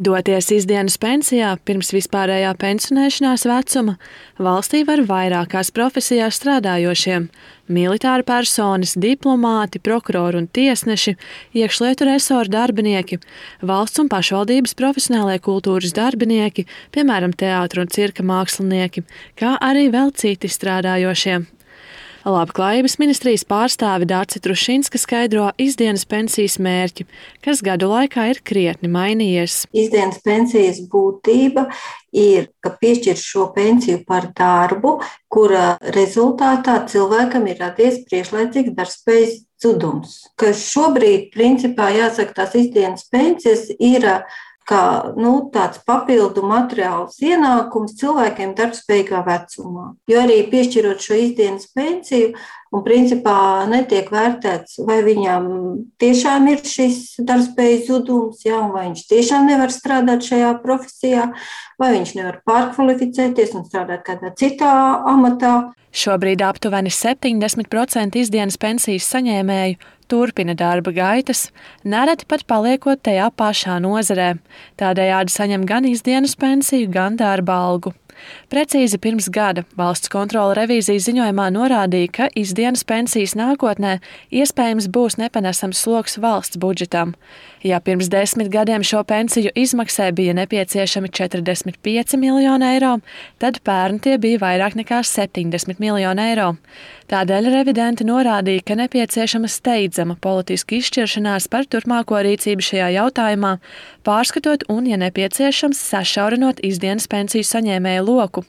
Doties izdienas pensijā pirms vispārējā pensionēšanās vecuma valstī var vairākās profesijās strādājošiem - militāri personas, diplomāti, prokurori un tiesneši, iekšlietu resoru darbinieki, valsts un pašvaldības profesionālie kultūras darbinieki, piemēram, teātru un cirka mākslinieki, kā arī vēl citi strādājošie. Labklājības ministrijas pārstāve Dārce Trušinska skaidro izdienas pensijas mērķi, kas gadu laikā ir krietni mainījies. Izdienas pensijas būtība ir, ka piešķir šo pensiju par darbu, kura rezultātā cilvēkam ir radies priekšlaicīgs darbspējas zudums. Kas šobrīd, principā, jāsaka, tās izdienas pensijas ir kā nu, tāds papildu materiāls ienākums cilvēkiem darbspējīgā vecumā. Jo arī piešķirot šo izdienas pensiju, un principā netiek vērtēts, vai viņam tiešām ir šis darbspējas zudums, ja, vai viņš tiešām nevar strādāt šajā profesijā, vai viņš nevar pārkvalificēties un strādāt kādā citā amatā. Šobrīd aptuveni 70% izdienas pensijas saņēmēju turpina darba gaitas, nereti pat paliekot tajā pašā nozarē. Tādējādi saņem gan izdienas pensiju, gan darba algu. Precīzi pirms gada valsts kontrola revīzijas ziņojumā norādīja, ka izdienas pensijas nākotnē iespējams būs nepanesams sloks valsts budžetam. Ja pirms desmit gadiem šo pensiju izmaksai bija nepieciešami 45 miljoni eiro, tad pērn tie bija vairāk nekā 70 miljoni eiro. Tādēļ revidenti norādīja, ka nepieciešama steidzama politiska izšķiršanās par turpmāko rīcību šajā jautājumā, pārskatot un, ja nepieciešams, sašaurinot izdienas pensiju saņēmēju loku.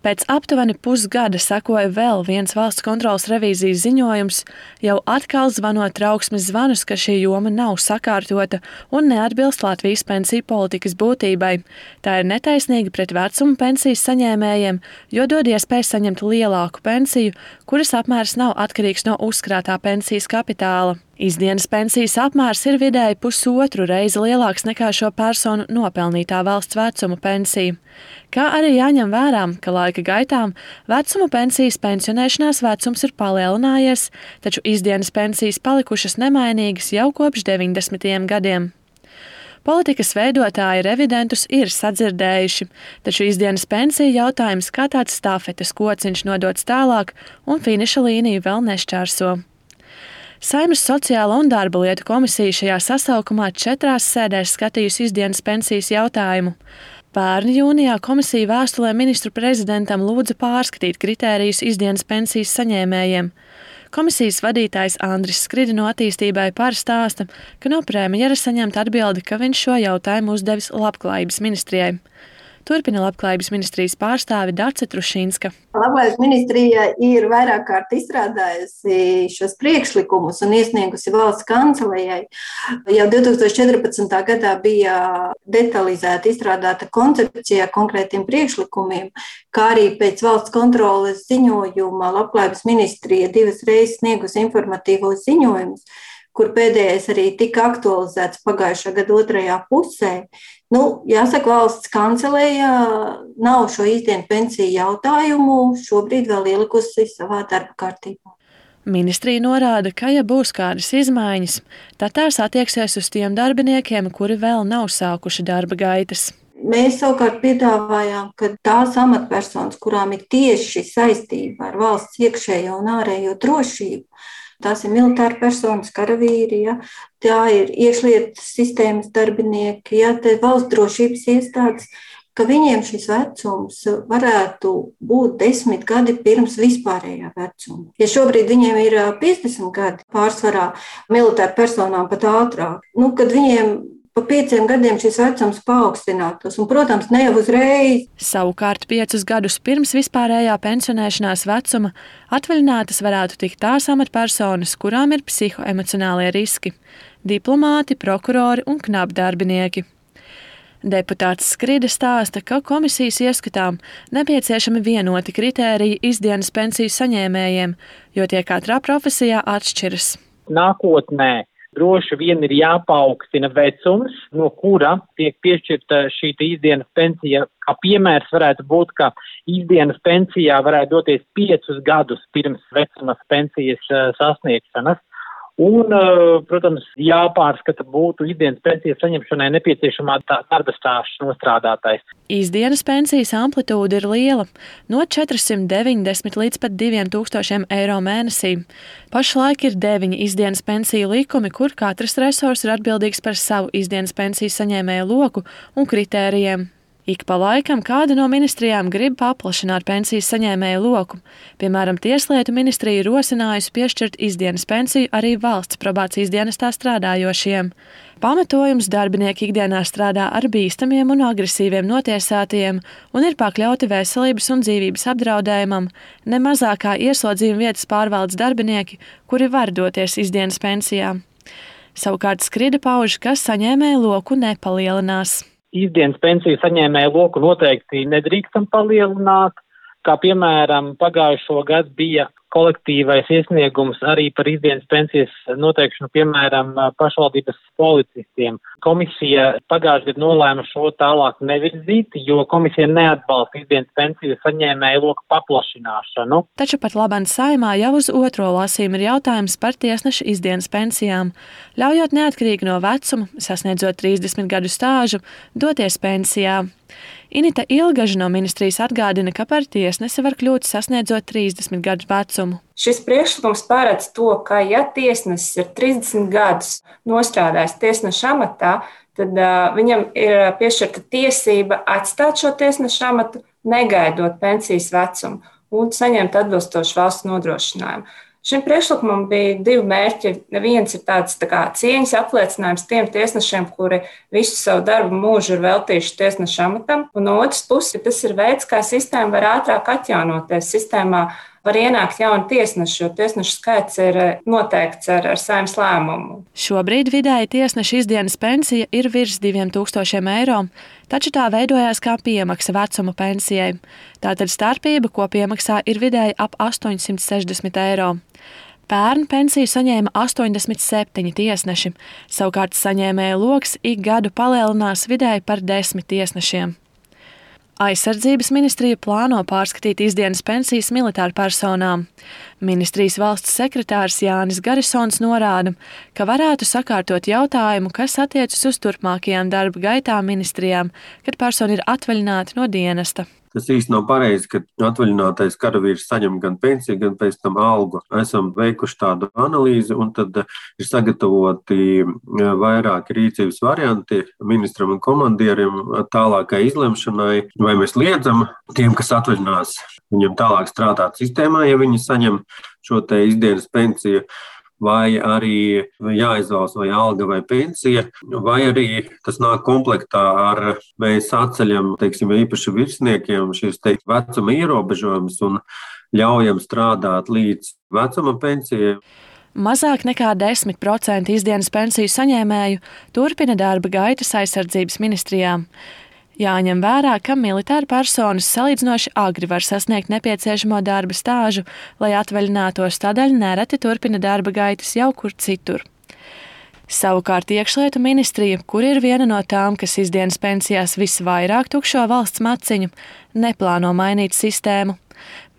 Pēc aptuveni pusgada sekoja vēl viens valsts kontrolas revīzijas ziņojums, jau atkal zvanot trauksmes zvanus, ka šī joma nav sakārtota un neatbilst Latvijas pensiju politikas būtībai. Tā ir netaisnīga pret vecuma pensijas saņēmējiem, jo dod iespēju saņemt lielāku pensiju, kuras apmērs nav atkarīgs no uzkrātā pensijas kapitāla. Izdienas pensijas apmērs ir vidēji pusotru reizi lielāks nekā šo personu nopelnītā valsts vecuma pensija. Kā arī jāņem vērā, ka laika gaitā vecuma pensijas pensionēšanās vecums ir palielinājies, taču izdienas pensijas palikušas nemainīgas jau kopš 90. gadiem. Politikas veidotāji revidentus ir sadzirdējuši, taču izdienas pensija jautājums kā tāds stafetes kociņš nodots tālāk un finiša līniju vēl nešķērso. Saimnes sociāla un darba lietu komisija šajā sasaukumā četrās sēdēs skatījusi izdienas pensijas jautājumu. Pērn jūnijā komisija vēstulē ministru prezidentam lūdza pārskatīt kritērijus izdienas pensijas saņēmējiem. Komisijas vadītājs Andris Skridi no attīstībai pārstāsta, ka no premjera saņemt atbildi, ka viņš šo jautājumu uzdevis labklājības ministrijai. Turpina Labklājības ministrijas pārstāve Dārsa Trušīnska. Labklājības ministrija ir vairāk kārt izstrādājusi šos priekšlikumus un iesniegusi valsts kancelējai. Jau 2014. gadā bija detalizēti izstrādāta koncepcija konkrētiem priekšlikumiem, kā arī pēc valsts kontroles ziņojuma Labklājības ministrija divas reizes sniegusi informatīvos ziņojumus kur pēdējais arī tika aktualizēts pagājušā gada otrajā pusē. Nu, jāsaka, valsts kancelēja nav šo īstenu pensiju jautājumu šobrīd vēl ielikusi savā darba kārtībā. Ministrija norāda, ka, ja būs kādas izmaiņas, tad tās attieksies uz tiem darbiniekiem, kuri vēl nav sākuši darba gaitas. Mēs savukārt piedāvājām, ka tās amatpersonas, kurām ir tieši saistība ar valsts iekšējo un ārējo drošību, tās ir militāri personas, karavīri, ja, tā ir iekšlietu sistēmas darbinieki, ja, valsts drošības iestādes, ka viņiem šis vecums varētu būt desmit gadi pirms vispārējā vecuma. Ja šobrīd viņiem ir 50 gadi, pārsvarā militāri personām pat ātrāk, nu, kad viņiem pa pieciem gadiem šis vecums paaugstinātos, un, protams, ne jau uzreiz. Savukārt, piecus gadus pirms vispārējā pensionēšanās vecuma atvaļinātas varētu tikt tās amatpersonas, kurām ir psihoemocionālie riski - diplomāti, prokurori un knapdarbinieki. Deputāts Skride stāsta, ka komisijas ieskatām nepieciešami vienoti kritēriji izdienas pensiju saņēmējiem, jo tie katrā profesijā atšķiras. Nākotnē droši vien ir jāpaukstina vecums, no kura tiek piešķirta šī izdienas pensija. Kā piemērs varētu būt, ka izdienas pensijā varētu doties piecus gadus pirms vecumas pensijas uh, sasniegšanas. Un, protams, jāpārskata būtu ikdienas pensijas saņemšanai nepieciešamā darba stāsts nostrādātais. Īsdienas pensijas amplitūda ir liela - no 490 līdz pat 2000 eiro mēnesī. Pašlaik ir deviņi izdienas pensiju likumi, kur katrs resurs ir atbildīgs par savu izdienas pensiju saņēmēju loku un kritērijiem. Ik pa laikam kāda no ministrijām grib paplašināt pensijas saņēmēju loku. Piemēram, Tieslietu ministrija rosinājusi piešķirt izdienas pensiju arī valsts probācijas dienestā strādājošiem. Pamatojums darbinieki ikdienā strādā ar bīstamiem un agresīviem notiesātiem un ir pakļauti veselības un dzīvības apdraudējumam, ne mazākā ieslodzījuma vietas pārvaldes darbinieki, kuri var doties izdienas pensijā. Savukārt skrida pauž, ka saņēmēju loku nepalielinās izdienas pensiju saņēmēju loku noteikti nedrīkstam palielināt, kā piemēram pagājušo gadu bija kolektīvais iesniegums arī par izdienas pensijas noteikšanu, piemēram, pašvaldības policistiem. Komisija pagājušajā gadā nolēma šo tālāk nevirzīt, jo komisija neatbalsta izdienas pensiju saņēmēju loku paplašināšanu. Taču pat labāk saimā jau uz otro lasījumu ir jautājums par tiesneša izdienas pensijām. Ļaujot neatkarīgi no vecuma, sasniedzot 30 gadu stāžu, doties pensijā. Inita Ilgaža no ministrijas atgādina, ka par tiesnesi var kļūt sasniedzot 30 gadu vecumu. Šis priekšlikums paredz to, ka, ja tiesnesis ir 30 gadus nostrādājis tiesneša amatā, tad uh, viņam ir piešķirta tiesība atstāt šo tiesneša amatu, negaidot pensijas vecumu un saņemt atbilstošu valsts nodrošinājumu. Šim priekšlikumam bija divi mērķi. Viens ir tāds tā kā, cieņas apliecinājums tiem tiesnešiem, kuri visu savu darbu mūžu ir veltījuši tiesneša amatam, un no otras puses tas ir veids, kā sistēma var ātrāk atjaunoties. Sistēmā var ienākt jauni tiesneši, jo tiesnešu skaits ir eh, noteikts ar, ar saimnes lēmumu. Šobrīd vidēji tiesneša izdienas pensija ir virs 2000 eiro, taču tā veidojās kā piemaksa vecuma pensijai. Tātad starpība, ko piemaksā, ir vidēji ap 860 eiro. Pērn pensiju saņēma 87 tiesneši, savukārt saņēmēja lokus ik gadu palielinās vidēji par 10 tiesnešiem. Aizsardzības ministrija plāno pārskatīt izdienas pensijas militāru personām. Ministrijas valsts sekretārs Jānis Garisons norāda, ka varētu sakārtot jautājumu, kas attiecas uz turpmākajām darba gaitām ministrijām, kad persona ir atvaļināta no dienesta. Tas īsti nav pareizi, ka atvaļinātais karavīrs saņem gan pensiju, gan pēc tam algu. Esam veikuši tādu analīzi, un tad ir sagatavoti e, vairāki rīcības varianti ministram un komandieriem tālākai izlemšanai, vai mēs liedzam tiem, kas atvaļinās, viņam tālāk strādāt sistēmā, ja viņi saņem šo izdienas pensiju vai arī jāizvēlas vai alga vai pensija, vai arī tas nāk komplektā ar mēs atceļam, teiksim, īpaši virsniekiem šīs teikt, vecuma ierobežojumus un ļaujam strādāt līdz vecuma pensijai. Mazāk nekā 10% izdienas pensiju saņēmēju turpina darba gaitas aizsardzības ministrijām. Jāņem vērā, ka militāra personas salīdzinoši agri var sasniegt nepieciešamo darba stāžu, lai atvaļinātos, tādēļ nereti turpina darba gaitas jau kur citur. Savukārt iekšlietu ministrija, kur ir viena no tām, kas izdienas pensijās visvairāk tukšo valsts maciņu, neplāno mainīt sistēmu.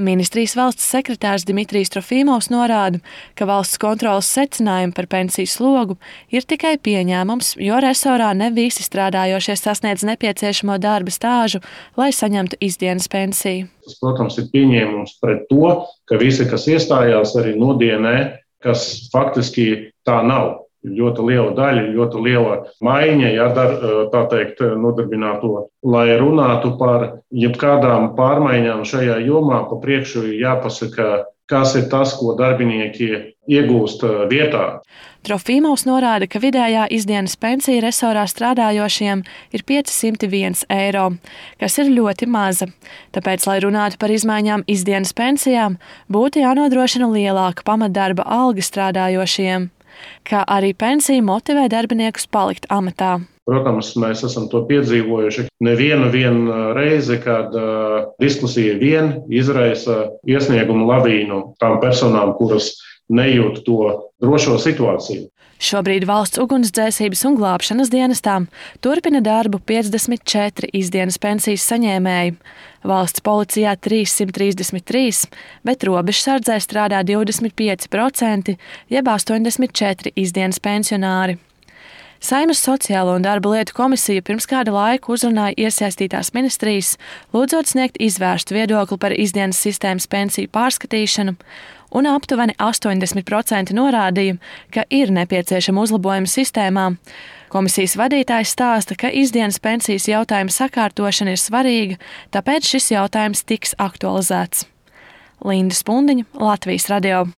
Ministrijas valsts sekretārs Dimitrijs Trofīmovs norāda, ka valsts kontrolas secinājumi par pensiju slogu ir tikai pieņēmums, jo resorā ne visi strādājošie sasniedz nepieciešamo darba stāžu, lai saņemtu izdienas pensiju. Tas, protams, ir pieņēmums pret to, ka visi, kas iestājās arī nodienē, kas faktiski tā nav ļoti liela daļa, ļoti liela maiņa, ja dar, tā teikt, nodarbināto. Lai runātu par jebkādām pārmaiņām šajā jomā, pa priekšu jāpasaka, kas ir tas, ko darbinieki iegūst vietā. Trofīmovs norāda, ka vidējā izdienas pensija resorā strādājošiem ir 501 eiro, kas ir ļoti maza. Tāpēc, lai runātu par izmaiņām izdienas pensijām, būtu jānodrošina lielāka pamatdarba alga strādājošiem kā arī pensija motivē darbiniekus palikt amatā. Protams, mēs esam to piedzīvojuši nevienu reizi, kad uh, diskusija vien izraisa iesniegumu lavīnu tām personām, kuras nejūt to drošo situāciju. Šobrīd valsts ugunsdzēsības un glābšanas dienestām turpina darbu 54 izdienas pensijas saņēmēji, valsts policijā 333, bet robežsardzē strādā 25%, jeb 84 izdienas pensionāri. Saimas Sociālo un darba lietu komisija pirms kāda laika uzrunāja iesaistītās ministrijas, lūdzot sniegt izvērstu viedokli par izdienas sistēmas pensiju pārskatīšanu, un aptuveni 80% norādīja, ka ir nepieciešama uzlabojuma sistēmā. Komisijas vadītājs stāsta, ka izdienas pensijas jautājuma sakārtošana ir svarīga, tāpēc šis jautājums tiks aktualizēts. Linda Spundiņa, Latvijas radio.